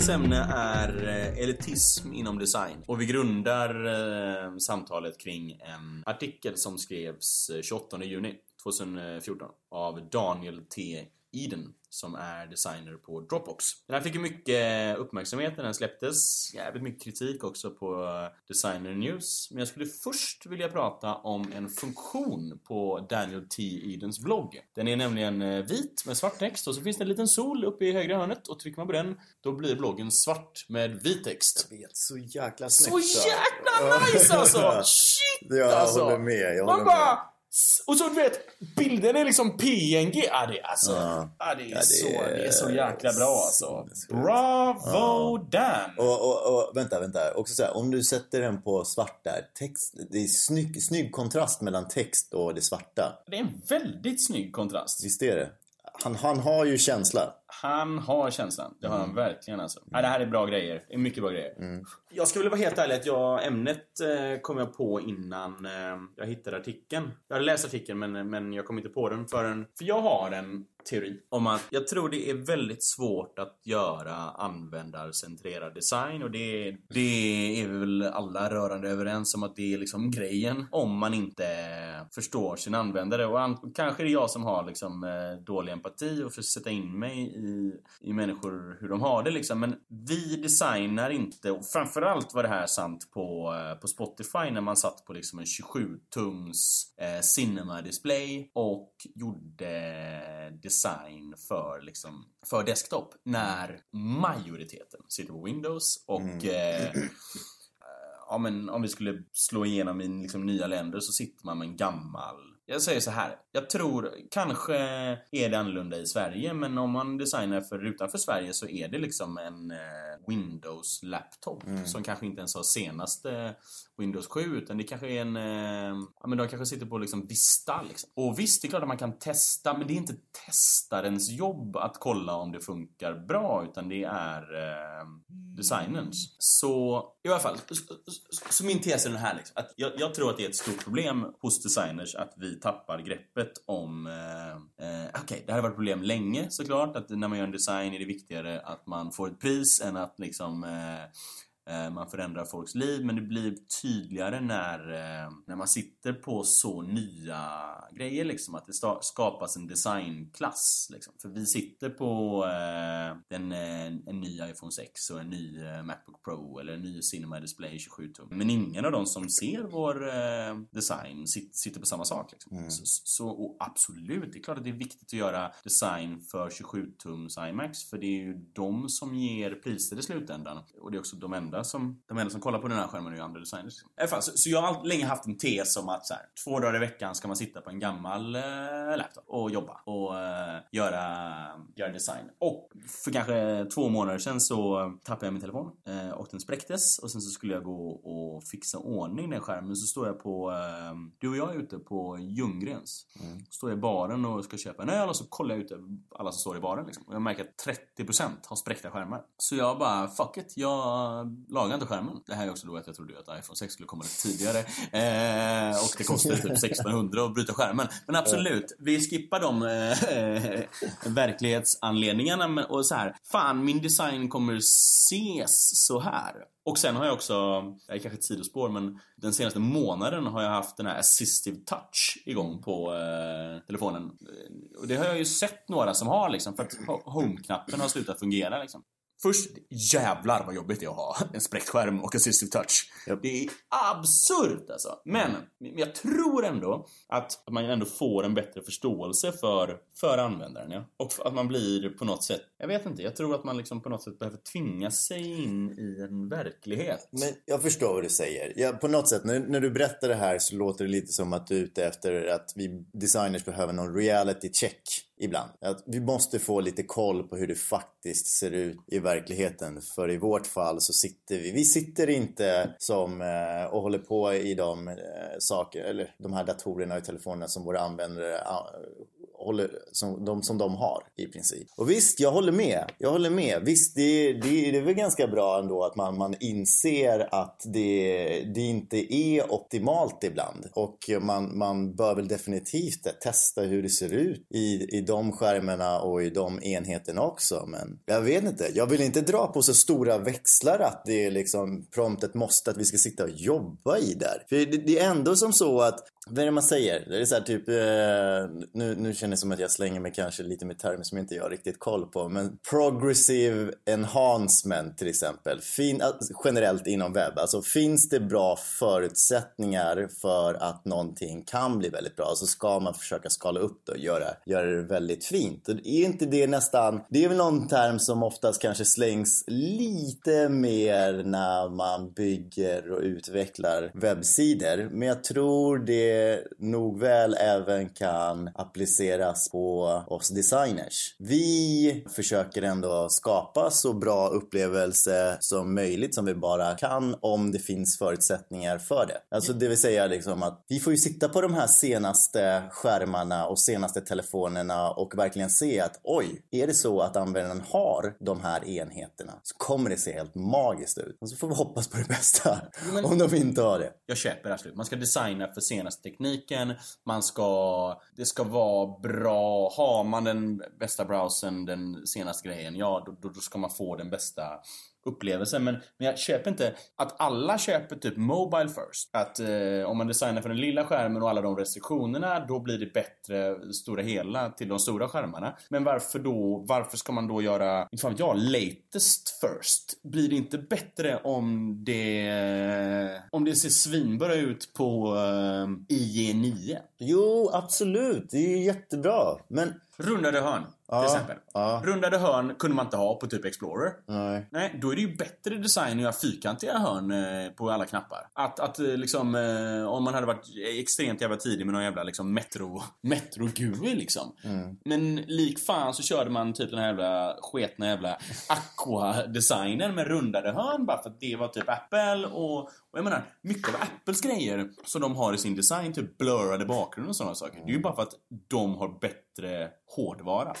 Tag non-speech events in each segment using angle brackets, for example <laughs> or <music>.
Dagens ämne är eh, elitism inom design och vi grundar eh, samtalet kring en artikel som skrevs eh, 28 juni 2014 av Daniel T. Eden som är designer på Dropbox. Den här fick ju mycket uppmärksamhet när den släpptes. Jävligt mycket kritik också på Designer News. Men jag skulle först vilja prata om en funktion på Daniel T. Edens blogg. Den är nämligen eh, vit med svart text och så finns det en liten sol uppe i högra hörnet och trycker man på den då blir bloggen svart med vit text. Jag vet, så jäkla snyggt. Så jäkla nice alltså! Shit <laughs> Ja, jag alltså! håller med. Jag Man håller bara... med. Och så du vet, bilden är liksom PNG. Ja, det alltså... Ja. Ja, det är, Ja, det så, är det är så jäkla bra alltså. Bravo Dan! Och, och, och vänta, vänta. Också så här, om du sätter den på svart där. Text, det är snygg, snygg kontrast mellan text och det svarta. Det är en väldigt snygg kontrast. Visst är det? Han, han har ju känsla. Han har känslan. Det har han verkligen alltså. Ja, det här är bra grejer. Det är mycket bra grejer. Jag ska väl vara helt ärlig att jag, ämnet eh, kom jag på innan eh, jag hittade artikeln. Jag hade läst artikeln men, men jag kom inte på den förrän... För jag har en teori om att jag tror det är väldigt svårt att göra användarcentrerad design och det, det är vi väl alla rörande överens om att det är liksom grejen om man inte förstår sin användare och an, kanske det är jag som har liksom eh, dålig empati och försöker sätta in mig i, i människor hur de har det liksom. Men vi designar inte och framförallt var det här sant på, eh, på Spotify när man satt på liksom en 27-tums eh, cinema display och gjorde design för liksom för desktop när majoriteten sitter på Windows och eh, <clears throat> ja, men om vi skulle slå igenom i liksom nya länder så sitter man med en gammal jag säger så här. Jag tror, kanske är det annorlunda i Sverige men om man designar för utanför Sverige så är det liksom en eh, Windows laptop som kanske inte ens har senaste Windows 7 utan det kanske är en... Eh, ja men de kanske sitter på liksom Vista liksom. Och visst, det är klart att man kan testa men det är inte testarens jobb att kolla om det funkar bra utan det är eh, designerns. Så i alla fall, så, så, så min tes är den här liksom, att jag, jag tror att det är ett stort problem hos designers att vi tappar greppet om... Eh, eh, Okej, det här har varit ett problem länge såklart, att när man gör en design är det viktigare att man får ett pris än att liksom eh, man förändrar folks liv men det blir tydligare när, eh, när man sitter på så nya grejer liksom att det skapas en designklass liksom. För vi sitter på eh, en, en, ny iPhone 6 och en ny eh, Macbook Pro eller en ny Cinema Display 27 tum men ingen av de som ser vår eh, design sit, sitter på samma sak liksom. Så, så och absolut, det är klart att det är viktigt att göra design för 27 tums iMacs för det är ju de som ger priser i slutändan och det är också de enda som, de enda som kollar på den här skärmen är ju andra designers. Fall, så, så jag har länge haft en tes om att så här, två dagar i veckan ska man sitta på en gammal eh, laptop och jobba och eh, göra, göra design. Och för kanske två månader sedan så tappade jag min telefon eh, och den spräcktes och sen så skulle jag gå och fixa ordning den skärmen så står jag på, eh, du och jag är ute på Ljunggrens. Står jag i baren och ska köpa en öl och så kollar jag ut alla som står i baren liksom. Och jag märker att 30% har spräckta skärmar. Så jag bara, fuck it, jag lagar inte skärmen. Det här är också då att jag trodde att iPhone 6 skulle komma lite tidigare. Eh, och det kostar typ 1600 att bryta skärmen. Men absolut, vi skippar de eh, verklighetsanledningarna men- och så här. Fan, min design kommer ses så här. Och sen har jag också, det är kanske ett sidospår men den senaste månaden har jag haft den här assistive touch igång på eh, telefonen. Och det har jag ju sett några som har liksom för att ho- home-knappen har slutat fungera liksom. Först, jävlar vad jobbigt det är att ha en spräckt skärm och assistive touch. Japp. Det är absurt alltså. Men, men jag tror ändå att man ändå får en bättre förståelse för, för användaren. Ja? Och att man blir på något sätt, jag vet inte, jag tror att man liksom på något sätt behöver tvinga sig in i en verklighet. Men jag förstår vad du säger. Ja, på något sätt, när, när du berättar det här så låter det lite som att du är ute efter att vi designers behöver någon reality check ibland. Att vi måste få lite koll på hur det faktiskt ser ut i verkligheten. För i vårt fall så sitter vi, vi sitter inte som eh, och håller på i de eh, saker, eller de här datorerna och telefonerna som våra användare håller som, de, som de har i princip. Och visst, jag håller med. Jag håller med. Visst, det, det, det är väl ganska bra ändå att man, man inser att det, det inte är optimalt ibland. Och man, man bör väl definitivt testa hur det ser ut i, i de skärmarna och i de enheterna också. Men jag vet inte. Jag vill inte dra på så stora växlar att det är liksom prompt ett måste att vi ska sitta och jobba i där. För det, det är ändå som så att vad är det man säger? Det är så här typ, eh, nu, nu känner det som att jag slänger mig kanske lite med termer som inte jag har riktigt koll på. Men progressive enhancement till exempel. Fin, eh, generellt inom webb. Alltså finns det bra förutsättningar för att någonting kan bli väldigt bra så ska man försöka skala upp det och göra, göra det väldigt fint. Och är inte det nästan, det är väl någon term som oftast kanske slängs lite mer när man bygger och utvecklar webbsidor. Men jag tror det nog väl även kan appliceras på oss designers. Vi försöker ändå skapa så bra upplevelse som möjligt som vi bara kan om det finns förutsättningar för det. Alltså det vill säga liksom att vi får ju sitta på de här senaste skärmarna och senaste telefonerna och verkligen se att oj, är det så att användaren har de här enheterna så kommer det se helt magiskt ut. Och så får vi hoppas på det bästa Men, om de inte har det. Jag köper absolut. Man ska designa för senaste tekniken, man ska... Det ska vara bra. Har man den bästa browsern, den senaste grejen, ja då, då ska man få den bästa upplevelse, Men, men jag köper inte att alla köper typ Mobile first. Att eh, om man designar för den lilla skärmen och alla de restriktionerna, då blir det bättre stora hela till de stora skärmarna. Men varför då, varför ska man då göra, inte fan jag, latest first? Blir det inte bättre om det, om det ser svinbra ut på eh, IE9? Jo, absolut. Det är jättebra. Men Rundade hörn, ja, till exempel. Ja. Rundade hörn kunde man inte ha på typ Explorer. Nej. Nej, då är det ju bättre design att göra fyrkantiga hörn eh, på alla knappar. Att, att eh, liksom, eh, om man hade varit extremt jävla tidig med någon jävla liksom metro, <laughs> metro GUI liksom. Mm. Men lik fan så körde man typ den här jävla sketna jävla Aqua-designen med rundade hörn bara för att det var typ Apple och, och jag menar, mycket av Apples grejer som de har i sin design, typ blurrade bakgrund och sådana saker. Det är ju bara för att de har bättre hårdvara.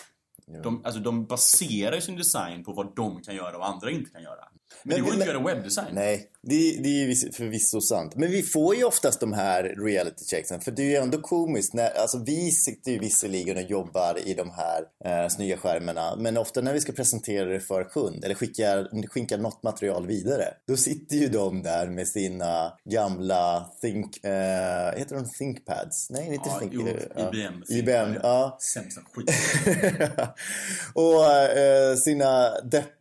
De, alltså, de baserar sin design på vad de kan göra och andra inte kan göra. Men, det går inte att göra webbdesign. Nej, det, det är förvisso sant. Men vi får ju oftast de här reality checksen. För det är ju ändå komiskt. När, alltså vi sitter ju visserligen och jobbar i de här eh, snygga skärmarna. Men ofta när vi ska presentera det för kund eller skicka, skicka något material vidare. Då sitter ju de där med sina gamla Think... Eh, heter de ThinkPads? Nej, inte ja, Think... Jo, ja, IBM. IBM, ja. Sämsta skit. <laughs> och eh, sina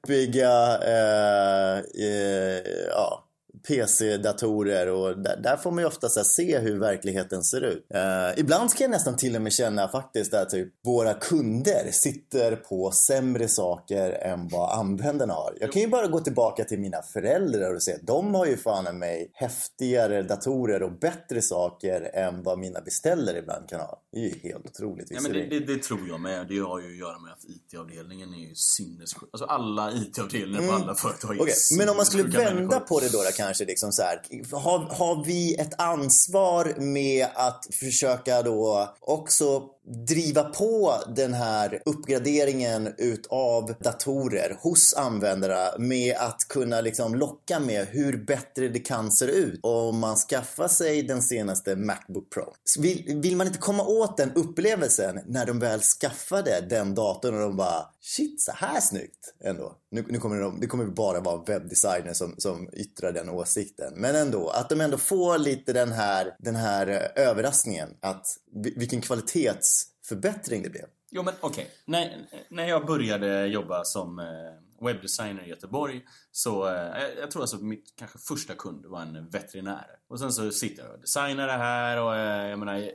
deppiga... Eh, eh, ja, PC-datorer och där, där, får man ju ofta så se hur verkligheten ser ut. Uh, ibland ska jag nästan till och med känna faktiskt att typ våra kunder sitter på sämre saker än vad användarna har. Jag kan ju bara gå tillbaka till mina föräldrar och se att de har ju fan mig häftigare datorer och bättre saker än vad mina beställare ibland kan ha. Det är ju helt otroligt. Ja, men det, det, det, tror jag med. Det har ju att göra med att IT-avdelningen är ju sinnessjuk. Alltså alla IT-avdelningar mm. på alla företag är okay. Men om man skulle vända människor. på det då, då kanske liksom så här, har, har vi ett ansvar med att försöka då också driva på den här uppgraderingen utav datorer hos användare med att kunna liksom locka med hur bättre det kan se ut om man skaffar sig den senaste Macbook Pro. Vill, vill man inte komma åt den upplevelsen när de väl skaffade den datorn och de bara shit så här snyggt ändå. Nu, nu kommer det, det kommer bara vara webbdesigner som, som yttrar den åsikten. Men ändå, att de ändå får lite den här, den här eh, överraskningen att vilken kvalitetsförbättring det blev. Jo men okej, okay. när, när jag började jobba som eh, webbdesigner i Göteborg så eh, jag tror alltså mitt kanske första kund var en veterinär. Och sen så sitter jag och designar det här och eh, jag menar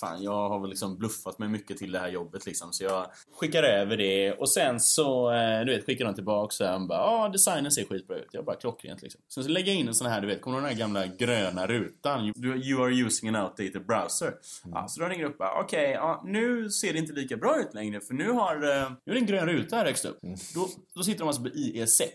fan jag har väl liksom bluffat mig mycket till det här jobbet liksom. Så jag skickar över det och sen så, eh, du vet, skickar de tillbaka så han bara ja, designen ser skitbra ut. Jag bara klockrent liksom. Sen så lägger jag in en sån här, du vet, kommer du den här gamla gröna rutan? You, you are using an outdated browser. Mm. Ja, så då ringer upp bara, okej, okay, ja, nu ser det inte lika bra ut längre för nu har, eh, nu är det en grön ruta här högst upp. Mm. Då, då sitter de alltså på IE6.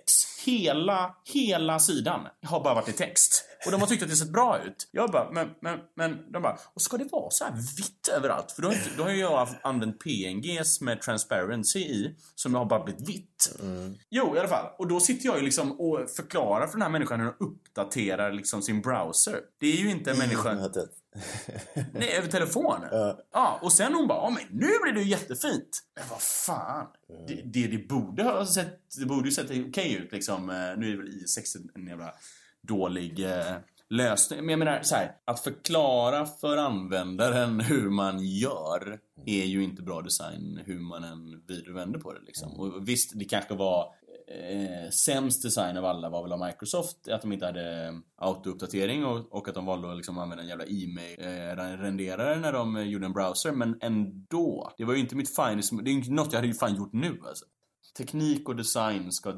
Hela, hela sidan har bara varit i text. Och de har tyckt att det sett bra ut. Jag bara, men, men, men, de bara, och ska det vara så här vitt överallt. För då har, då har jag använt PNGs med transparency i, som har bara blivit vitt. Mm. Jo, i alla fall. Och då sitter jag ju liksom och förklarar för den här människan hur den uppdaterar liksom sin browser. Det är ju inte en människa... <laughs> Nej, över telefon. Ja. ja. Och sen hon bara, men nu blir det ju jättefint. Men vad fan. Mm. Det, det, det, borde ha sett, det borde ju sett okej okay ut liksom. Nu är väl i6 en jävla dålig eh, lösning. Men jag menar så här, att förklara för användaren hur man gör är ju inte bra design hur man än vrider och vänder på det liksom. Och visst, det kanske var eh, sämst design av alla var väl av Microsoft, att de inte hade eh, autouppdatering och, och, att de valde att liksom använda en jävla e-mail-renderare eh, när de eh, gjorde en browser. Men ändå, det var ju inte mitt finest, det är ju något jag hade ju fan gjort nu alltså. Teknik och design ska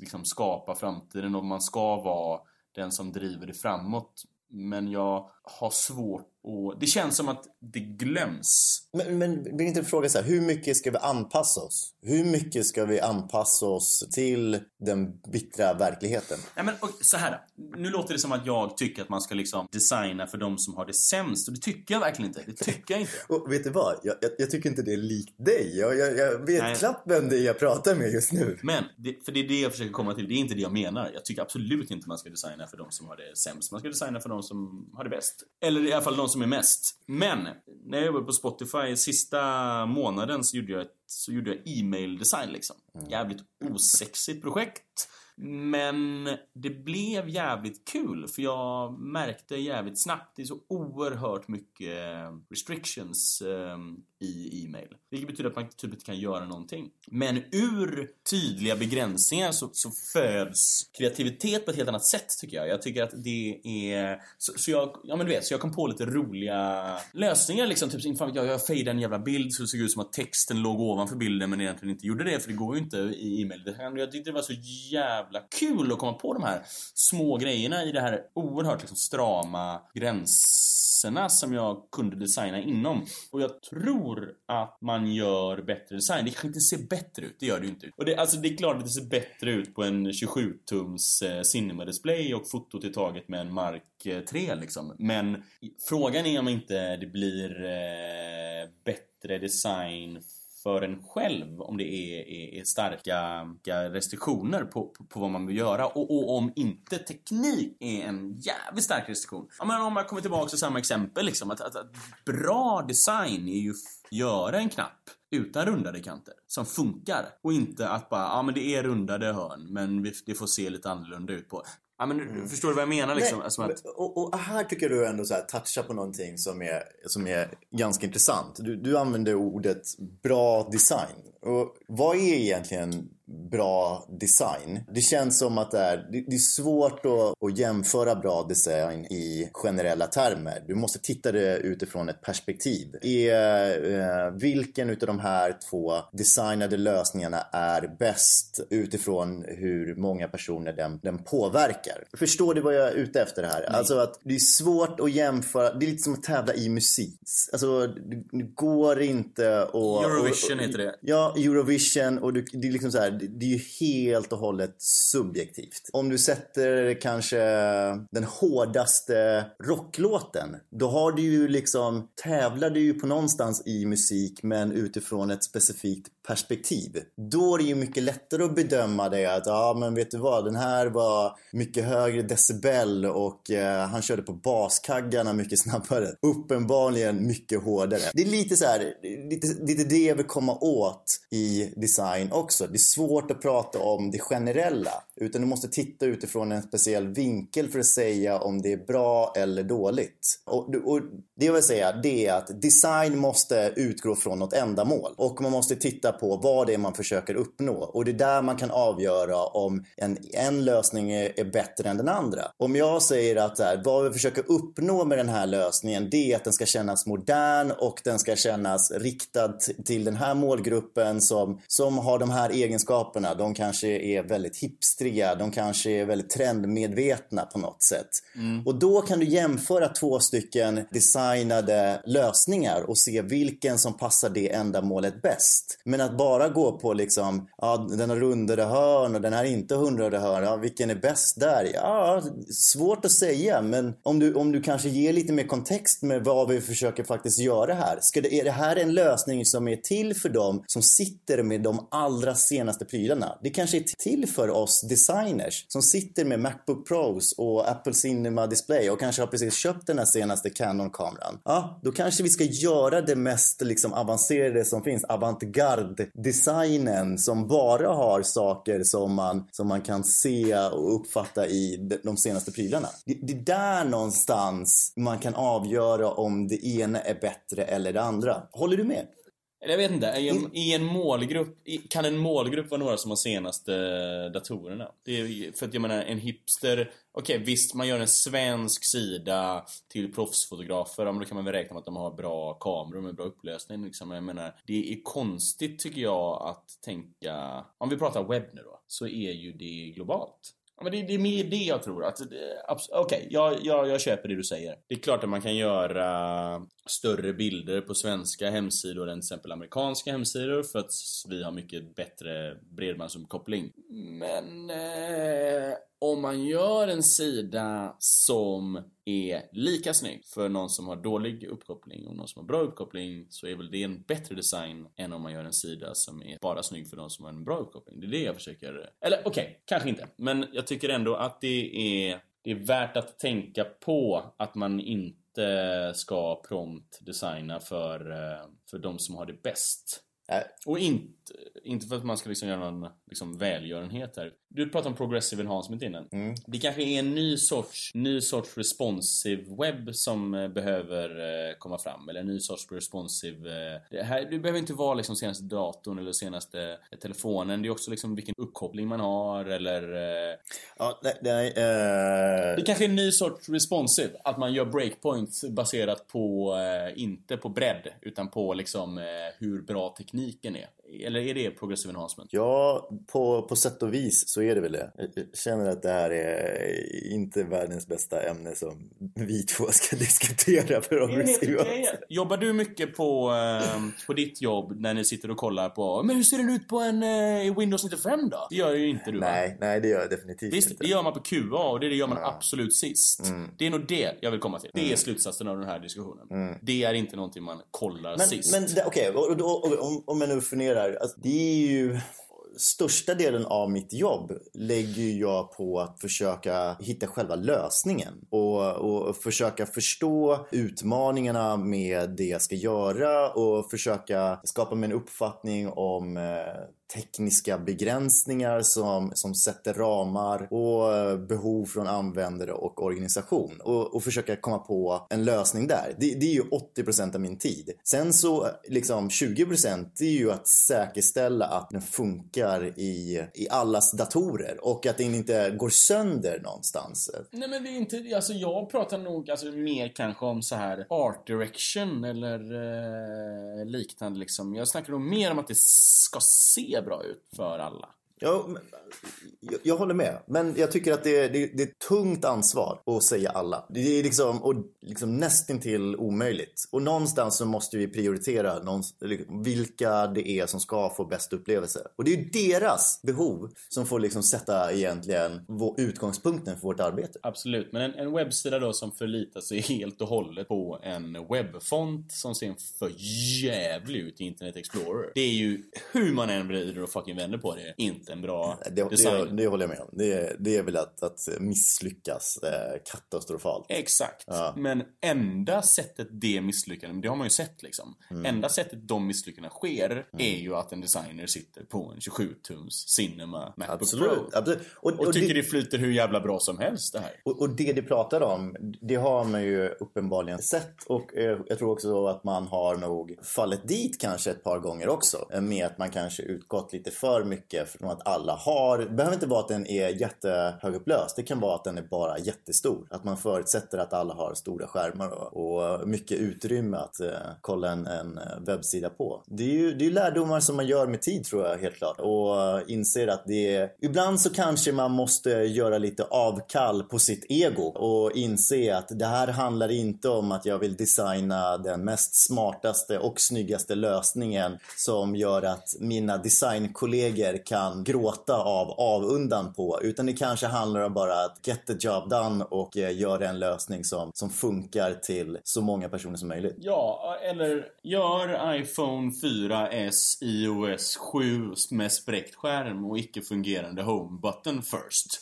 liksom skapa framtiden och man ska vara den som driver det framåt. Men jag har svårt och det känns som att det glöms. Men, men vill inte fråga så här, hur mycket ska vi anpassa oss? Hur mycket ska vi anpassa oss till den bittra verkligheten? Nej, men, så här. Nu låter det som att jag tycker att man ska liksom designa för de som har det sämst. Och det tycker jag verkligen inte. Det tycker jag inte. <laughs> och vet du vad? Jag, jag, jag tycker inte det är likt dig. Jag, jag, jag vet Nej. knappt vem det är jag pratar med just nu. Men, det, för det är det jag försöker komma till. Det är inte det jag menar. Jag tycker absolut inte man ska designa för de som har det sämst. Man ska designa för de som har det bäst. Eller i alla fall de som är mest. Men, när jag jobbade på Spotify sista månaden så gjorde jag, ett, så gjorde jag e-mail design liksom. Mm. Jävligt osexigt projekt. Men det blev jävligt kul för jag märkte jävligt snabbt, det är så oerhört mycket restrictions um, i e-mail. Vilket betyder att man typ inte kan göra någonting. Men ur tydliga begränsningar så, så föds kreativitet på ett helt annat sätt tycker jag. Jag tycker att det är... Så, så jag, ja men du vet, så jag kom på lite roliga lösningar liksom. Typ, fan jag, jag fejdade en jävla bild så det såg ut som att texten låg ovanför bilden men egentligen inte gjorde det för det går ju inte i e-mail. Jag tyckte det var så jävla kul att komma på de här små grejerna i det här oerhört liksom, strama platserna som jag kunde designa inom. Och jag tror att man gör bättre design. Det kanske inte ser bättre ut, det gör det ju inte. Och det, alltså, det är klart att det ser bättre ut på en 27-tums eh, Cinema-display och fotot är taget med en Mark eh, 3 liksom. Men frågan är om inte det blir eh, bättre design för en själv om det är, är, är starka restriktioner på, på, på, vad man vill göra. Och, och, om inte teknik är en jävligt stark restriktion. Ja, men om jag kommer tillbaka till samma exempel liksom att, att, att bra design är ju att göra en knapp utan rundade kanter som funkar. Och inte att bara, ja men det är rundade hörn men det får se lite annorlunda ut på. Ja, men mm. Förstår du vad jag menar? Liksom? Nej, att... och, och, här tycker du ändå så här, toucha på någonting som är, som är ganska intressant. Du, du använder ordet bra design. Och vad är egentligen bra design. Det känns som att det är, det är svårt att, att jämföra bra design i generella termer. Du måste titta det utifrån ett perspektiv. Är, eh, vilken utav de här två designade lösningarna är bäst utifrån hur många personer den, den påverkar? Förstår du vad jag är ute efter här? Nej. Alltså att det är svårt att jämföra. Det är lite som att tävla i musik. Alltså det går inte att... Eurovision och, heter det. Ja, Eurovision och det, det är liksom så här det är ju helt och hållet subjektivt. Om du sätter kanske den hårdaste rocklåten, då har du ju liksom, tävlar du ju på någonstans i musik men utifrån ett specifikt perspektiv. Då är det ju mycket lättare att bedöma det att, ja men vet du vad, den här var mycket högre decibel och eh, han körde på baskaggarna mycket <laughs> snabbare. Uppenbarligen mycket hårdare. Det är lite så här, lite, lite det jag vill komma åt i design också. Det är svårt att prata om det generella. Utan du måste titta utifrån en speciell vinkel för att säga om det är bra eller dåligt. Och, och det jag vill säga det är att design måste utgå från något ändamål. Och man måste titta på vad det är man försöker uppnå. Och det är där man kan avgöra om en, en lösning är, är bättre än den andra. Om jag säger att här, vad vi försöker uppnå med den här lösningen det är att den ska kännas modern och den ska kännas riktad till den här målgruppen som, som har de här egenskaperna. De kanske är väldigt hipstriga glittriga, de kanske är väldigt trendmedvetna på något sätt. Mm. Och då kan du jämföra två stycken designade lösningar och se vilken som passar det ändamålet bäst. Men att bara gå på liksom, ja den har rundade hörn och den här inte rundade hörn, ja vilken är bäst där? Ja, svårt att säga men om du, om du kanske ger lite mer kontext med vad vi försöker faktiskt göra här. Ska det, är det här en lösning som är till för dem som sitter med de allra senaste prylarna? Det kanske är till för oss designers som sitter med Macbook Pros och Apple Cinema Display och kanske har precis köpt den här senaste Canon-kameran. Ja, då kanske vi ska göra det mest liksom avancerade som finns, avantgarde-designen som bara har saker som man, som man kan se och uppfatta i de senaste prylarna. Det, det är där någonstans man kan avgöra om det ena är bättre eller det andra. Håller du med? Jag vet inte, i en, i en målgrupp, kan en målgrupp vara några som har senaste datorerna? Det är, för att jag menar, en hipster, okej okay, visst man gör en svensk sida till proffsfotografer, men då kan man väl räkna med att de har bra kameror med bra upplösning liksom. Jag menar, det är konstigt tycker jag att tänka, om vi pratar webb nu då, så är ju det globalt. Ja, men det, det, är mer det jag tror. Okej, okay, jag, jag, jag köper det du säger. Det är klart att man kan göra större bilder på svenska hemsidor än till exempel amerikanska hemsidor för att vi har mycket bättre bredbandsuppkoppling. Men eh, om man gör en sida som är lika snygg för någon som har dålig uppkoppling och någon som har bra uppkoppling så är väl det en bättre design än om man gör en sida som är bara snygg för någon som har en bra uppkoppling. Det är det jag försöker... Eller okej, okay, kanske inte. Men jag tycker ändå att det är, det är värt att tänka på att man inte ska prompt designa för, eh, för de som har det bäst. Äh. Och inte, inte för att man ska liksom göra någon liksom välgörenhet här. Du pratade om progressive enhancement innan. Mm. Det kanske är en ny sorts, ny sorts responsive webb som eh, behöver eh, komma fram. Eller en ny sorts responsive... Eh, det här, det behöver inte vara liksom senaste datorn eller senaste telefonen. Det är också liksom vilken uppkoppling man har eller... Ja, nej, nej, uh... Det kanske är en ny sorts responsive. Att man gör breakpoints baserat på, inte på bredd, utan på liksom hur bra tekniken är. Eller är det progressive enhancement? Ja, på, på sätt och vis så är det väl det. Jag känner att det här är inte världens bästa ämne som vi två ska <laughs> diskutera progressive Jobbar du mycket på, eh, på ditt jobb när ni sitter och kollar på Men hur ser den ut på en eh, Windows 95 då? Det gör ju inte du Nej, va? nej det gör jag definitivt Visst, inte. det gör man på QA och det gör man ja. absolut sist. Mm. Det är nog det jag vill komma till. Det är mm. slutsatsen av den här diskussionen. Mm. Det är inte någonting man kollar men, sist. Men okej, okay, om, om jag nu funderar. Alltså, det är ju största delen av mitt jobb lägger jag på att försöka hitta själva lösningen och, och försöka förstå utmaningarna med det jag ska göra och försöka skapa mig en uppfattning om eh, tekniska begränsningar som, som sätter ramar och eh, behov från användare och organisation och, och försöka komma på en lösning där. Det, det är ju 80% av min tid. Sen så eh, liksom 20% det är ju att säkerställa att den funkar i, i allas datorer och att den inte går sönder någonstans. Nej men det är inte, alltså jag pratar nog alltså mer kanske om så här art direction eller eh, liknande liksom. Jag snackar nog mer om att det ska se bra ut för alla. Ja, jag, jag, håller med. Men jag tycker att det är, det, det är ett tungt ansvar att säga alla. Det är liksom, och liksom nästintill omöjligt. Och någonstans så måste vi prioritera liksom, vilka det är som ska få bäst upplevelse. Och det är ju deras behov som får liksom sätta egentligen utgångspunkten för vårt arbete. Absolut, men en, en webbsida då som förlitar sig <laughs> helt och hållet på en webbfont som ser för jävlig ut i Internet Explorer. Det är ju hur man än vrider och fucking vänder på det, inte en bra det, design. Det, det håller jag med om. Det, det är väl att, att misslyckas eh, katastrofalt. Exakt. Ja. Men enda sättet det misslyckandet, det har man ju sett liksom. Mm. Enda sättet de misslyckandena sker mm. är ju att en designer sitter på en 27-tums Cinema Macbook Absolut. Pro. Absolut. Och, och, och tycker det, det flyter hur jävla bra som helst det här. Och, och det du pratar om, det har man ju uppenbarligen sett. Och eh, jag tror också att man har nog fallit dit kanske ett par gånger också. Med att man kanske utgått lite för mycket från att alla har. Det behöver inte vara att den är jättehögupplöst. Det kan vara att den är bara jättestor. Att man förutsätter att alla har stora skärmar och, och mycket utrymme att eh, kolla en, en webbsida på. Det är ju det är lärdomar som man gör med tid tror jag helt klart. Och eh, inser att det är... Ibland så kanske man måste göra lite avkall på sitt ego och inse att det här handlar inte om att jag vill designa den mest smartaste och snyggaste lösningen som gör att mina designkollegor kan gråta av avundan på. Utan det kanske handlar om bara att get the job done och eh, göra en lösning som, som funkar till så många personer som möjligt. Ja, eller gör iPhone 4S iOS 7 med spräckt skärm och icke-fungerande home button first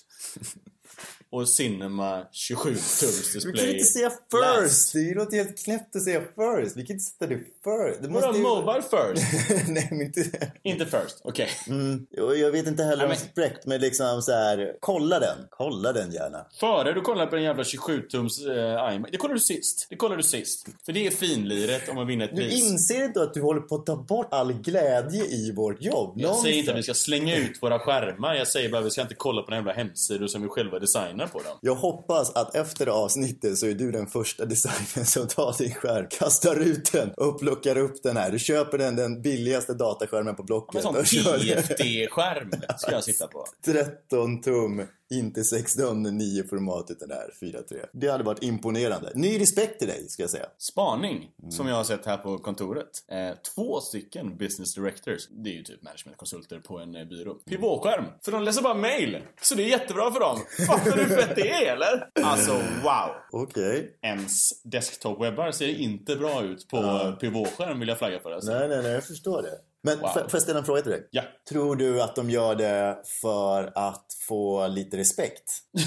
och Cinema 27 tums display. Du kan inte säga first! Last. Det låter helt knäppt att säga first. Vi kan inte sätta det first. Det Vadå ju... mobile first? <laughs> Nej, men inte... Inte first, okej. Okay. Mm. Jag vet inte heller om spräckt, men liksom så här, kolla den. Kolla den gärna. Före du kollar på den jävla 27-tums uh, iMac. Det kollade du sist. Det kollade du sist. För det är finliret om man vinner ett pris. Du inser inte att du håller på att ta bort all glädje i vårt jobb? Jag säger inte att vi ska slänga ut våra skärmar. Jag säger bara att vi ska inte kolla på den jävla hemsidor som vi själva designar designar på dem. Jag hoppas att efter avsnittet så är du den första designern som tar din skärm, kastar ut den och plockar upp den här. Du köper den, den billigaste dataskärmen på Blocket. En sån TFT-skärm ska jag sitta på. <laughs> 13 tum inte 16.9 format utan det här 4.3. Det hade varit imponerande. Ny respekt till dig ska jag säga. Spaning mm. som jag har sett här på kontoret. Eh, två stycken business directors. Det är ju typ managementkonsulter på en eh, byrå. Pivotskärm. För de läser bara mail. Så det är jättebra för dem. Fattar du hur fett det är eller? Alltså wow. Okej. Okay. Ens desktop-webbar ser inte bra ut på uh. pivotskärm vill jag flagga för. Alltså. Nej, nej, nej. Jag förstår det. Men wow. får jag ställa en fråga till dig? Ja. Tror du att de gör det för att få lite respekt? <laughs>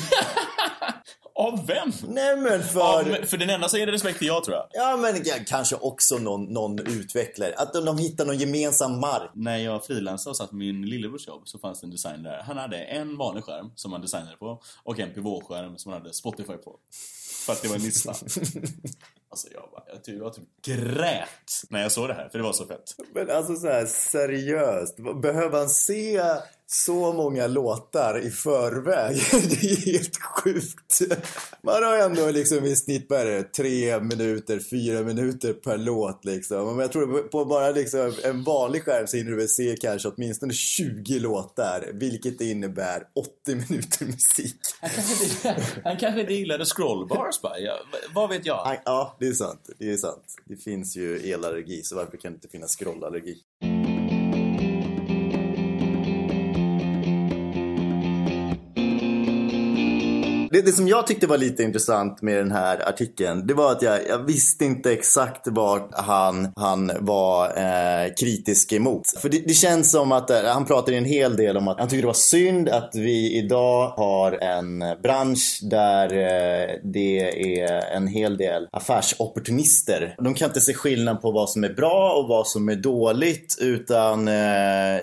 Av vem? Nej men för... Av, för den enda som ger respekt är jag tror jag. Ja men ja, kanske också någon, någon utvecklare. Att de, de hittar någon gemensam mark. När jag frilansade och satt på min lillebrors jobb så fanns det en designer där. Han hade en vanlig skärm som han designade på och en pivotskärm som han hade Spotify på. För att det var en lista. <laughs> Alltså jag bara, jag typ, jag typ grät när jag såg det här, för det var så fett. Men alltså så här, seriöst. Behöver han se så många låtar i förväg. <laughs> det är helt sjukt. Man har ändå liksom i snitt bara tre minuter, fyra minuter per låt liksom. Men jag tror på bara liksom en vanlig skärm så hinner du väl se kanske åtminstone 20 låtar. Vilket innebär 80 minuter musik. Han kanske, han kanske inte gillade scrollbars bara. Ja, vad vet jag? Ja, det är sant. Det är sant. Det finns ju elallergi så varför kan det inte finnas scrollallergi? Det, det, som jag tyckte var lite intressant med den här artikeln, det var att jag, jag visste inte exakt vad han, han var eh, kritisk emot. För det, det känns som att eh, han pratar en hel del om att han tycker det var synd att vi idag har en bransch där eh, det är en hel del affärsopportunister. De kan inte se skillnad på vad som är bra och vad som är dåligt utan eh,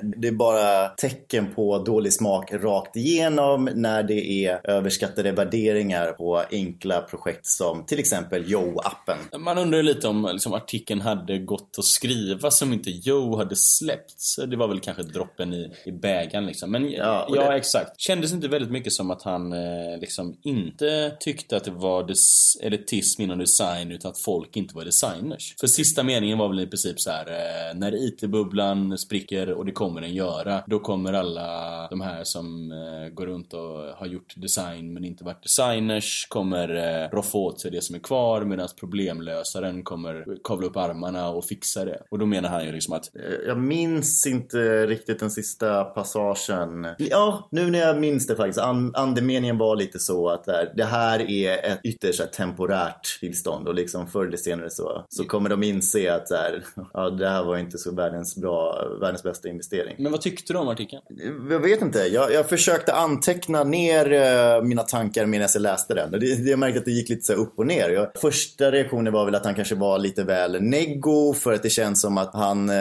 det är bara tecken på dålig smak rakt igenom när det är överskattade värderingar på enkla projekt som till exempel Yo-appen. Man undrar ju lite om liksom, artikeln hade gått att skriva som inte Yo hade släppts. Det var väl kanske droppen i, i bägaren liksom. Men ja, ja det... exakt. Kändes inte väldigt mycket som att han eh, liksom inte tyckte att det var des elitism inom design utan att folk inte var designers. För sista meningen var väl i princip så här eh, när IT-bubblan spricker och det kommer den göra, då kommer alla de här som eh, går runt och har gjort design men inte varit varit designers kommer eh, roffa åt sig det som är kvar medan problemlösaren kommer kavla upp armarna och fixa det. Och då menar han ju liksom att... Eh, jag minns inte riktigt den sista passagen. Ja, nu när jag minns det faktiskt. andemeningen var lite så att det här är ett ytterst temporärt tillstånd och liksom förr eller senare så, så kommer de inse att här, <laughs> ja, det här var inte så världens, bra, världens bästa investering. Men vad tyckte du om artikeln? Jag vet inte. Jag, jag försökte anteckna ner uh, mina tankar tankar medan jag läste den. Det, jag märkte att det gick lite så upp och ner. Jag, första reaktionen var väl att han kanske var lite väl neggo för att det känns som att han, eh,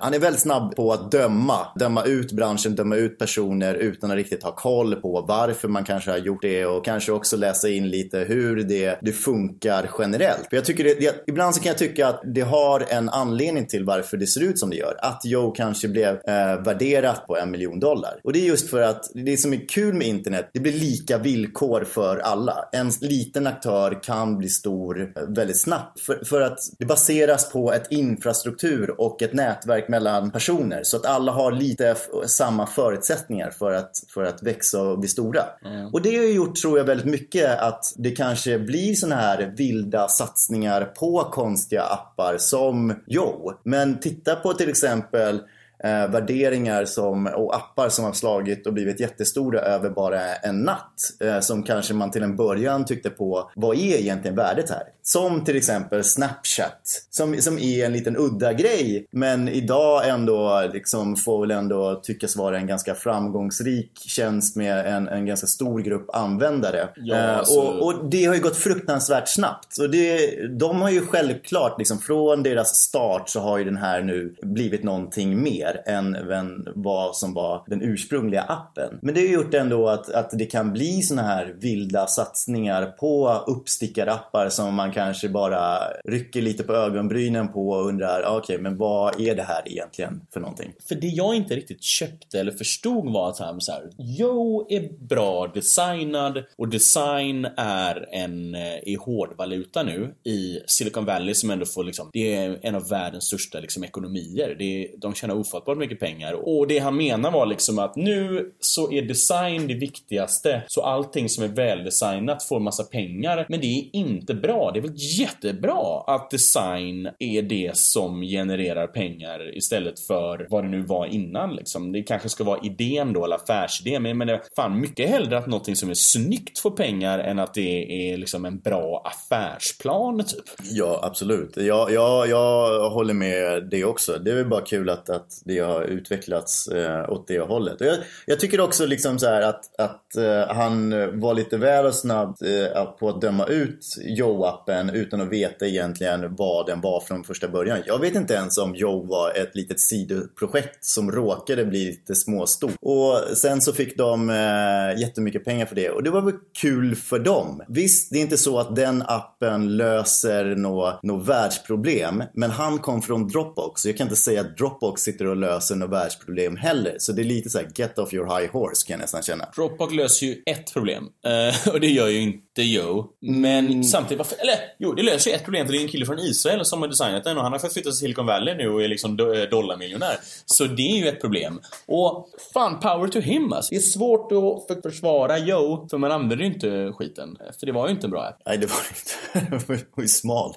han är väldigt snabb på att döma. Döma ut branschen, döma ut personer utan att riktigt ha koll på varför man kanske har gjort det och kanske också läsa in lite hur det, det funkar generellt. För jag tycker det, det, ibland så kan jag tycka att det har en anledning till varför det ser ut som det gör. Att Joe kanske blev eh, värderat på en miljon dollar. Och det är just för att det som är kul med internet, det blir lika villkor för alla. En liten aktör kan bli stor väldigt snabbt. För, för att det baseras på ett infrastruktur och ett nätverk mellan personer. Så att alla har lite samma förutsättningar för att, för att växa och bli stora. Mm. Och det har gjort, tror jag, väldigt mycket att det kanske blir såna här vilda satsningar på konstiga appar som Joe. Men titta på till exempel eh, värderingar som, och appar som har slagit och blivit jättestora över bara en natt. Eh, som kanske man till en början tyckte på, vad är egentligen värdet här? Som till exempel Snapchat. Som, som är en liten udda grej. Men idag ändå liksom får väl ändå tyckas vara en ganska framgångsrik tjänst med en, en ganska stor grupp användare. Ja, eh, alltså... och, och, det har ju gått fruktansvärt snabbt. Och det, de har ju självklart liksom från deras start så har ju den här nu blivit någonting mer än, än vad som var den ursprungliga appen. Men det har gjort ändå att, att det kan bli såna här vilda satsningar på uppstickarappar som man kanske bara rycker lite på ögonbrynen på och undrar, ah, okej, okay, men vad är det här egentligen för någonting? För det jag inte riktigt köpte eller förstod var att han så här, Joe är bra designad och design är en i är hårdvaluta nu i Silicon Valley som ändå får liksom, det är en av världens största liksom ekonomier. Det är, de tjänar ofattbart mycket pengar och det han menar var liksom att nu så är design det viktigaste så allting som är väldesignat får massa pengar men det är inte bra. Det är väl jättebra att design är det som genererar pengar istället för vad det nu var innan liksom. Det kanske ska vara idén då, eller affärsidén. Men, men det är fan mycket hellre att någonting som är snyggt får pengar än att det är liksom en bra affärsplan typ. Ja, absolut. Jag, jag, jag håller med det också. Det är väl bara kul att, att det har utvecklats eh, åt det hållet. Jag, jag tycker också liksom så att, att eh, han var lite väl snabb eh, på att döma ut Joe-appen appen utan att veta egentligen vad den var från första början. Jag vet inte ens om Joe var ett litet sidoprojekt som råkade bli lite småstort. Och sen så fick de eh, jättemycket pengar för det och det var väl kul för dem. Visst, det är inte så att den appen löser något nå världsproblem, men han kom från Dropbox. Så jag kan inte säga att Dropbox sitter och löser något världsproblem heller. Så det är lite så här, get off your high horse kan jag nästan känna. Dropbox löser ju ett problem uh, <laughs> och det gör ju inte Joe. Men mm. samtidigt, varför, eller jo, det löser ju ett problem för det är en kille från Israel som har designat den och han har fått flytta till Silicon Valley nu och är liksom eh, dollarmiljonär. Så det är ju ett problem. Och fan, power to him alltså. Det är svårt att försvara Joe, för man använder ju inte skiten. För det var ju inte en bra app. Nej, det var inte. <laughs> det var ju smal.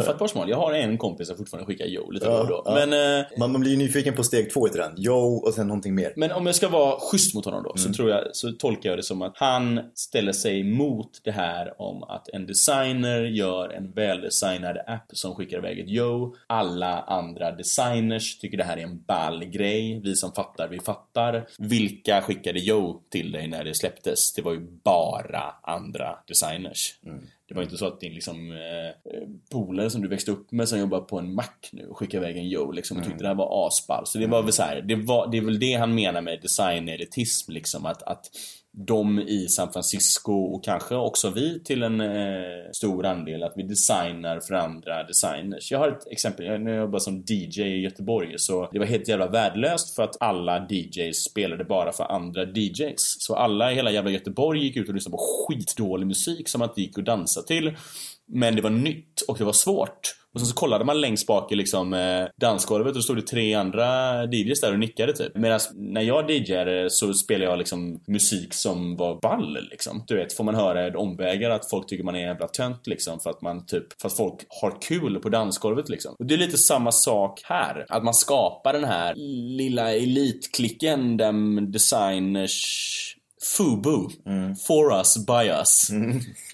Ofattbart smal. Jag har en kompis som fortfarande skickar Joe lite ja, då. Ja. Men, eh, man, man blir ju nyfiken på steg två i den. Joe och sen någonting mer. Men om jag ska vara schysst mot honom då mm. så tror jag, så tolkar jag det som att han ställer sig mot det här om att en designer gör en väldesignad app som skickar iväg ett Joe. Alla andra designers tycker det här är en ball grej. Vi som fattar, vi fattar. Vilka skickade Joe till dig när det släpptes? Det var ju bara andra designers. Mm. Det var inte så att din liksom eh, polare som du växte upp med som jobbar på en mack nu och skickade iväg en Joe liksom och tyckte mm. det här var asball. Så det var väl så här, det, var, det är väl det han menar med designelitism liksom att, att de i San Francisco och kanske också vi till en eh, stor andel att vi designar för andra designers. Jag har ett exempel, jag jobbar som DJ i Göteborg så det var helt jävla värdelöst för att alla DJs spelade bara för andra DJs. Så alla i hela jävla Göteborg gick ut och lyssnade på skitdålig musik som man inte gick att dansa till. Men det var nytt och det var svårt. Och sen så kollade man längst bak i liksom eh, dansgolvet och då stod det tre andra DJs där och nickade typ. Medan när jag DJade eh, så spelade jag liksom musik som var ball liksom. Du vet, får man höra omvägar att folk tycker man är en jävla tönt liksom för att man typ, för att folk har kul på dansgolvet liksom. Och det är lite samma sak här. Att man skapar den här lilla elitklicken dem designers FUBU. For us, by us.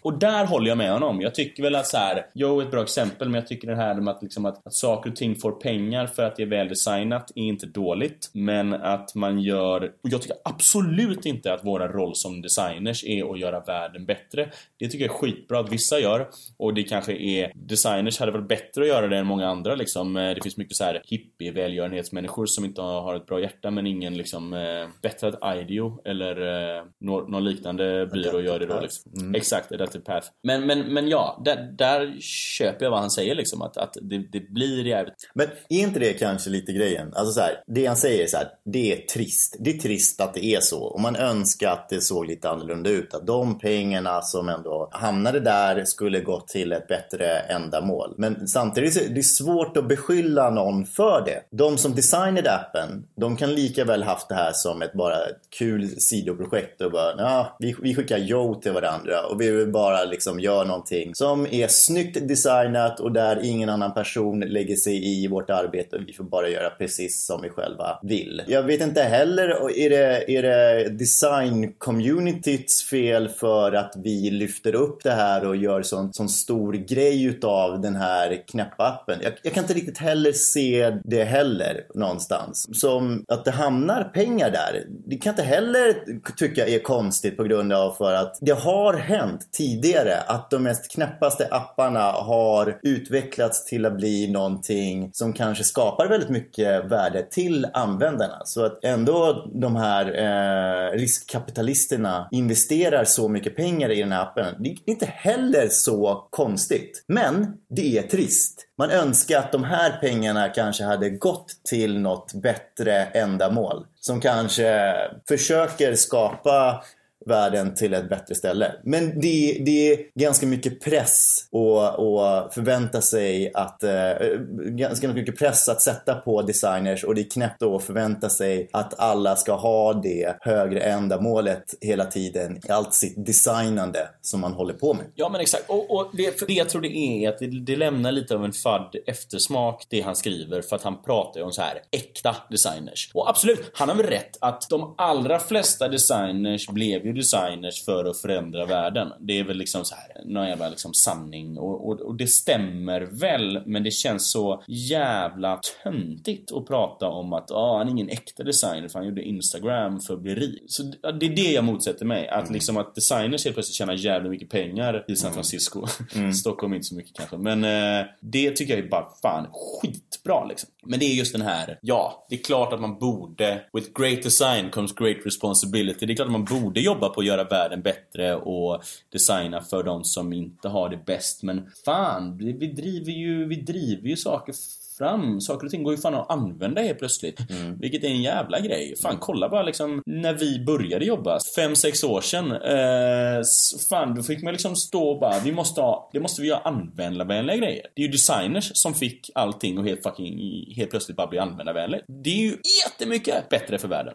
Och där håller jag med honom. Jag tycker väl att så här, Joe är ett bra exempel, men jag tycker det här med att, liksom att, att saker och ting får pengar för att det är väldesignat är inte dåligt. Men att man gör, och jag tycker absolut inte att våra roll som designers är att göra världen bättre. Det tycker jag är skitbra att vissa gör. Och det kanske är, designers hade varit bättre att göra det än många andra liksom. Eh, Det finns mycket så här hippie välgörenhetsmänniskor som inte har ett bra hjärta men ingen liksom eh, bättre att IDEO eller eh, nå- någon liknande byrå gör det då liksom. Exakt, Adaptive Path. Men, men, men ja, där, där köper jag vad han säger liksom att, att det, det blir jävligt Men är inte det kanske lite grejen? Alltså så här, det han säger så här, det är trist. Det är trist att det är så. Och man önskar att det såg lite annorlunda ut. Att de pengarna som ändå hamnade där skulle gått till ett bättre ändamål. Men samtidigt är det svårt att beskylla någon för det. De som designade appen, de kan lika väl haft det här som ett bara kul sidoprojekt och bara, ja, vi, vi skickar Joe till varandra och vi vill bara liksom göra någonting som är snyggt designat och där ingen annan person lägger sig i vårt arbete och vi får bara göra precis som vi själva vill. Jag vet inte heller, är det, är det design-communityts fel för att vi lyfter upp det här och gör sån, sån stor grej utav den här knäppa appen? Jag, jag kan inte riktigt heller se det heller någonstans. Som att det hamnar pengar där. Det kan inte heller tycka är konstigt på grund av för att det har hänt tidigare att de mest knäppaste apparna har utvecklats till att bli någonting som kanske skapar väldigt mycket värde till användarna. Så att ändå de här eh, riskkapitalisterna investerar så mycket pengar i den här appen. Det är inte heller så konstigt. Men det är trist. Man önskar att de här pengarna kanske hade gått till något bättre ändamål. Som kanske försöker skapa världen till ett bättre ställe. Men det, det är ganska mycket press och, och förvänta sig att eh, ganska mycket press att sätta på designers och det är knäppt att förvänta sig att alla ska ha det högre ändamålet hela tiden i allt sitt designande som man håller på med. Ja men exakt. Och, och det, för det jag tror det är att det, det lämnar lite av en fadd eftersmak det han skriver för att han pratar ju om så här äkta designers. Och absolut, han har väl rätt att de allra flesta designers blev ju designers för att förändra världen. Det är väl liksom så här någon jävla liksom sanning och, och, och det stämmer väl men det känns så jävla töntigt att prata om att ah, han är ingen äkta designer för han gjorde Instagram för att bli rik. Så det är det jag motsätter mig. Att liksom att designers helt plötsligt tjänar jävligt mycket pengar i San Francisco. <laughs> Stockholm inte så mycket kanske. Men eh, det tycker jag är bara fan skitbra liksom. Men det är just den här, ja, det är klart att man borde, with great design comes great responsibility. Det är klart att man borde jobba på att göra världen bättre och designa för de som inte har det bäst. Men fan, vi, vi driver ju, vi driver ju saker fram. Saker och ting går ju fan att använda helt plötsligt. Vilket är en jävla grej. Fan, kolla bara liksom när vi började jobba, 5-6 år sedan. Eh, fan, då fick man liksom stå och bara, vi måste ha, det måste vi göra användarvänliga grejer. Det är ju designers som fick allting och helt fucking, helt plötsligt bara bli användarvänligt. Det är ju jättemycket bättre för världen.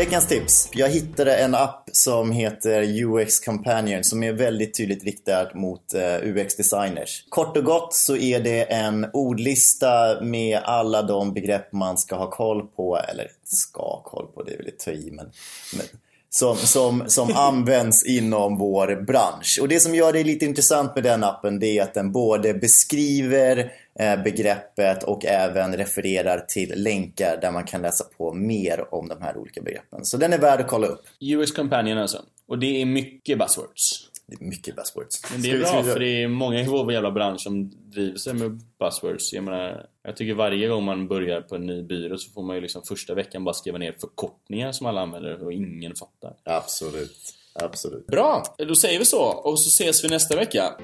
Veckans tips. Jag hittade en app som heter UX Companion som är väldigt tydligt riktad mot eh, UX-designers. Kort och gott så är det en ordlista med alla de begrepp man ska ha koll på, eller ska ha koll på, det är väl att ta i, men, men som, som, som <laughs> används inom vår bransch. Och det som gör det lite intressant med den appen det är att den både beskriver eh, begreppet och även refererar till länkar där man kan läsa på mer om de här olika begreppen. Så den är värd att kolla upp. UX Companion alltså. Och det är mycket buzzwords. Det är mycket buzzwords. Men det är bra för det är många i vår jävla bransch som driver sig med buzzwords. Jag menar, jag tycker varje gång man börjar på en ny byrå så får man ju liksom första veckan bara skriva ner förkortningar som alla använder och ingen fattar. Absolut. Absolut. Bra, då säger vi så och så ses vi nästa vecka.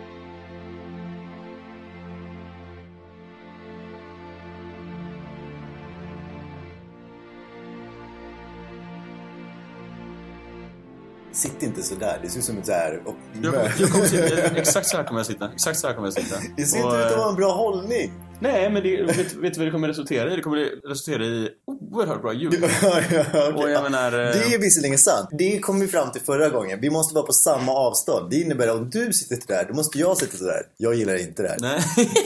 Sitt inte sådär. Det ser ut som ett. Jag kommer, jag kommer sitta, exakt så här kommer jag sitta. Exakt så här kommer jag sitta. Det ser inte ut att ha en bra hållning. Nej, men det, vet, vet du vad det kommer resultera i? Det kommer resultera i oerhört bra ljud. <laughs> Ja, ja, okej. Och jag menar, eh, Det är visserligen sant. Det kom vi fram till förra gången. Vi måste vara på samma avstånd. Det innebär att om du sitter där, då måste jag sitta sådär. Jag gillar inte det här. Nej. <laughs>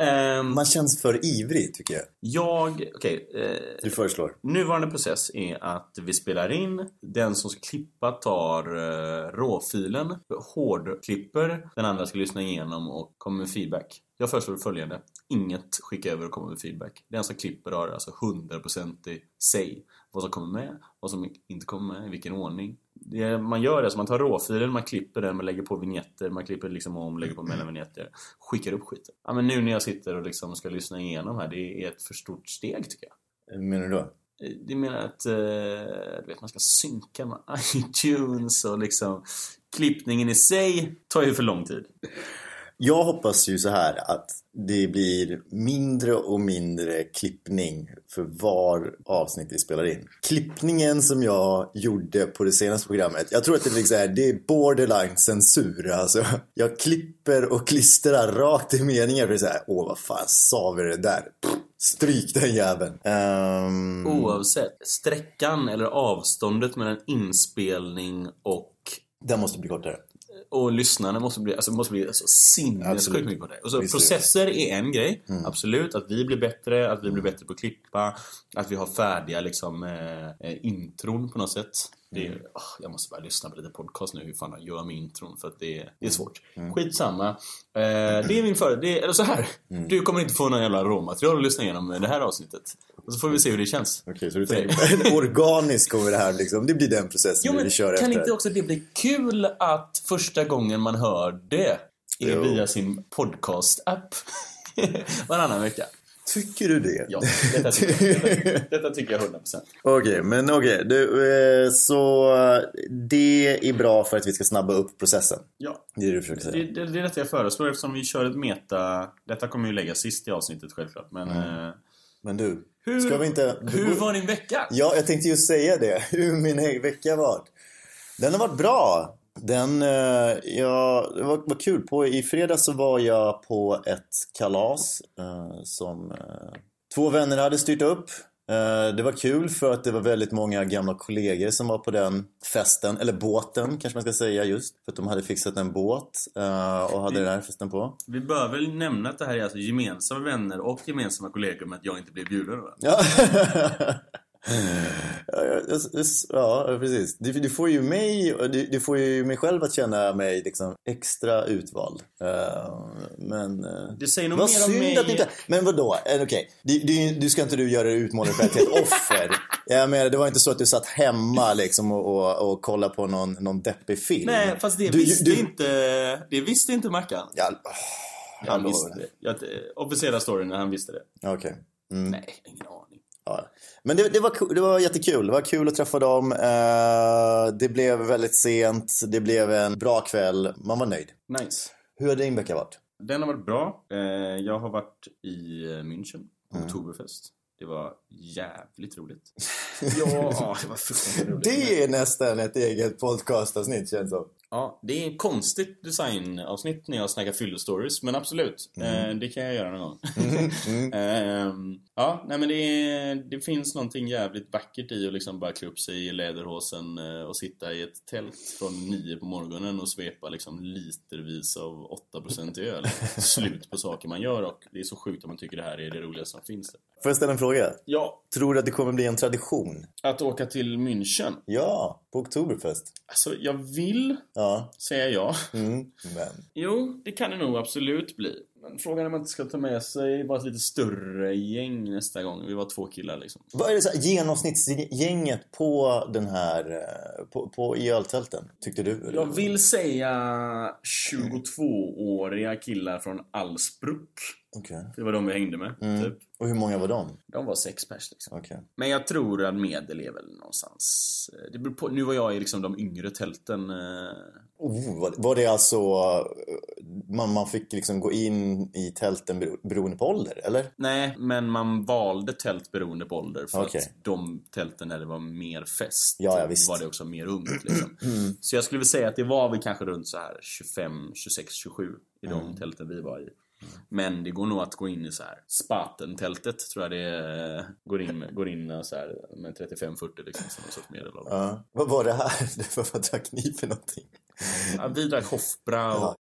Ehm, Man känns för ivrig tycker jag. jag, okej. eh, Du föreslår. Nuvarande process är att vi spelar in, den som ska klippa tar uh, råfilen, hårdklipper, den andra ska lyssna igenom och kommer med feedback. Jag föreslår följande. Inget skicka över och komma med feedback. Den som klipper har alltså 100% i sig. Vad som kommer med, vad som inte kommer med, i vilken ordning. Det man gör är att man tar råfilen, man klipper den, man lägger på vignetter, man klipper liksom om, lägger på mellanvinjetter. Skickar upp skiten. Ja men nu när jag sitter och liksom ska lyssna igenom här, det är ett för stort steg tycker jag. Menar du då? Det menar att eh, vet, man ska synka med <laughs> iTunes och liksom klippningen i sig tar ju för lång tid. Jag hoppas ju så här att det blir mindre och mindre klippning för var avsnitt vi spelar in. Klippningen som jag gjorde på det senaste programmet, jag tror att det är, liksom här, det är borderline censur. Alltså, jag klipper och klistrar rakt i meningar för det är så här, åh vad fan sa vi det där? Pff, stryk den jäveln. Ehm, Oavsett, sträckan eller avståndet mellan inspelning och Den måste bli kortare. Och lyssnarna måste bli, alltså, måste bli alltså, sinnessjukt mycket på det. Och så, Visst det. processer är en grej, absolut. Att vi blir bättre, att vi blir bättre på att klippa, att vi har färdiga liksom, eh, eh, intron på något sätt. Det är, åh, jag måste bara lyssna på lite podcast nu, hur fan jag gör med intron för att det, är- det är svårt. Skitsamma. Eh, det är min för... Det är, eller så här. Du kommer inte få någon jävla råmaterial att lyssna igenom det här avsnittet. Och så får vi se hur det känns. Okej, så du tänker organiskt kommer det här liksom, det blir den processen Jo, men vi kör kan efter. inte också det bli kul att första gången man hör det är Jo. via sin podcast-app <laughs> varannan vecka? Tycker du det? Ja, detta tycker jag, detta, detta tycker jag 100%. Okej, men okej. Du, eh, Så det är bra för att vi ska snabba upp processen. Ja, Det är det du försöker det, säga. det, det är detta jag föreslår eftersom vi kör ett meta... Detta kommer ju läggas sist i avsnittet självklart, men... eh, Men du, hur, ska vi inte... hur var din vecka? Ja, jag tänkte just säga det. <laughs> Hur min vecka varit. Den har varit bra. Den, eh, ja, det var, var kul. På, I fredags så var jag på ett kalas eh, som eh, två vänner hade styrt upp. Eh, det var kul för att det var väldigt många gamla kollegor som var på den festen, eller båten kanske man ska säga just. För att de hade fixat en båt eh, och hade den här festen på. Vi bör väl nämna att det här är alltså gemensamma vänner och gemensamma kollegor med att jag inte blev bjuden va? Ja, <laughs> ja, ja, ja, precis. Du, du får ju mig, du, du får ju mig själv att känna mig liksom extra utvald. Eh, men... eh, Det säger nog vad mer om synd mig... att du inte... Men vadå? Eh, Okej, du, du, du ska inte du göra dig utmålad för ett helt <laughs> offer. Jag menar, det var inte så att du satt hemma liksom och, och, och kollade på någon, någon deppig film. Nej, fast det visste inte... Det visste inte Mackan. Ja, åh, Han visste det. Jag, officiella storyn när han visste det. Okej. Mm. Nej, ingen aning. Ja. Men det, det, var, det var jättekul. Det var kul att träffa dem. Eh, det blev väldigt sent. Det blev en bra kväll. Man var nöjd. Nice. Hur har din vecka varit? Den har varit bra. Eh, Jag har varit i eh, München på Mm. Oktoberfest. Det var jävligt roligt. <laughs> Ja, det var fruktansvärt roligt. Det är nästan ett eget podcastavsnitt känns som. Ja, det är ett konstigt designavsnitt när jag snackar fyllestories, men absolut. Eh, det kan jag göra någon gång. <laughs> Ehm, ja, nej men det, är, det finns någonting jävligt vackert i att liksom bara klä upp sig i läderhosen eh, och sitta i ett tält från nio på morgonen och svepa liksom litervis av 8% öl. <laughs> Slut på saker man gör och det är så sjukt om man tycker det här är det roligaste som finns. Får jag ställa en fråga? Ja, Tror du att det kommer bli en tradition? att åka till München. Ja, på Oktoberfest. Alltså, jag vill Ja. säga ja. Mm. Men. Jo, det kan det nog absolut bli. Men frågan är om man inte ska ta med sig bara ett lite större gäng nästa gång. Vi var två killar liksom. Vad är det så här, genomsnittsgänget på den här, eh, på, på i öltälten? Tyckte du? eller? Jag vill säga 22-åriga killar från Allsbruck. Okej. Det var de vi hängde med, Mm. typ. Och hur många var de? De var sex pers liksom. Okej. Men jag tror att medel är väl någonstans... eh, Det beror på, nu var jag i liksom de yngre tälten. eh, Oh, var, det alltså, eh, man, man fick liksom gå in i tälten bero, beroende på ålder, eller? Nej, men man valde tält beroende på ålder. För Okej. att de tälten där det var mer fest Ja, ja, visst. var det också mer ungt. Liksom. <clears throat> Så jag skulle vilja säga att det var väl kanske runt så här 25, 26, 27 i de Mm. tälten vi var i. Men det går nog att gå in i så här Spaten-tältet tror jag det går in med, går in så här med 35-40 liksom som en sorts medelålder. Ja. Vad var det här? <laughs> Det var, vad drack ni för någonting? Ja, vi drack Hofbra och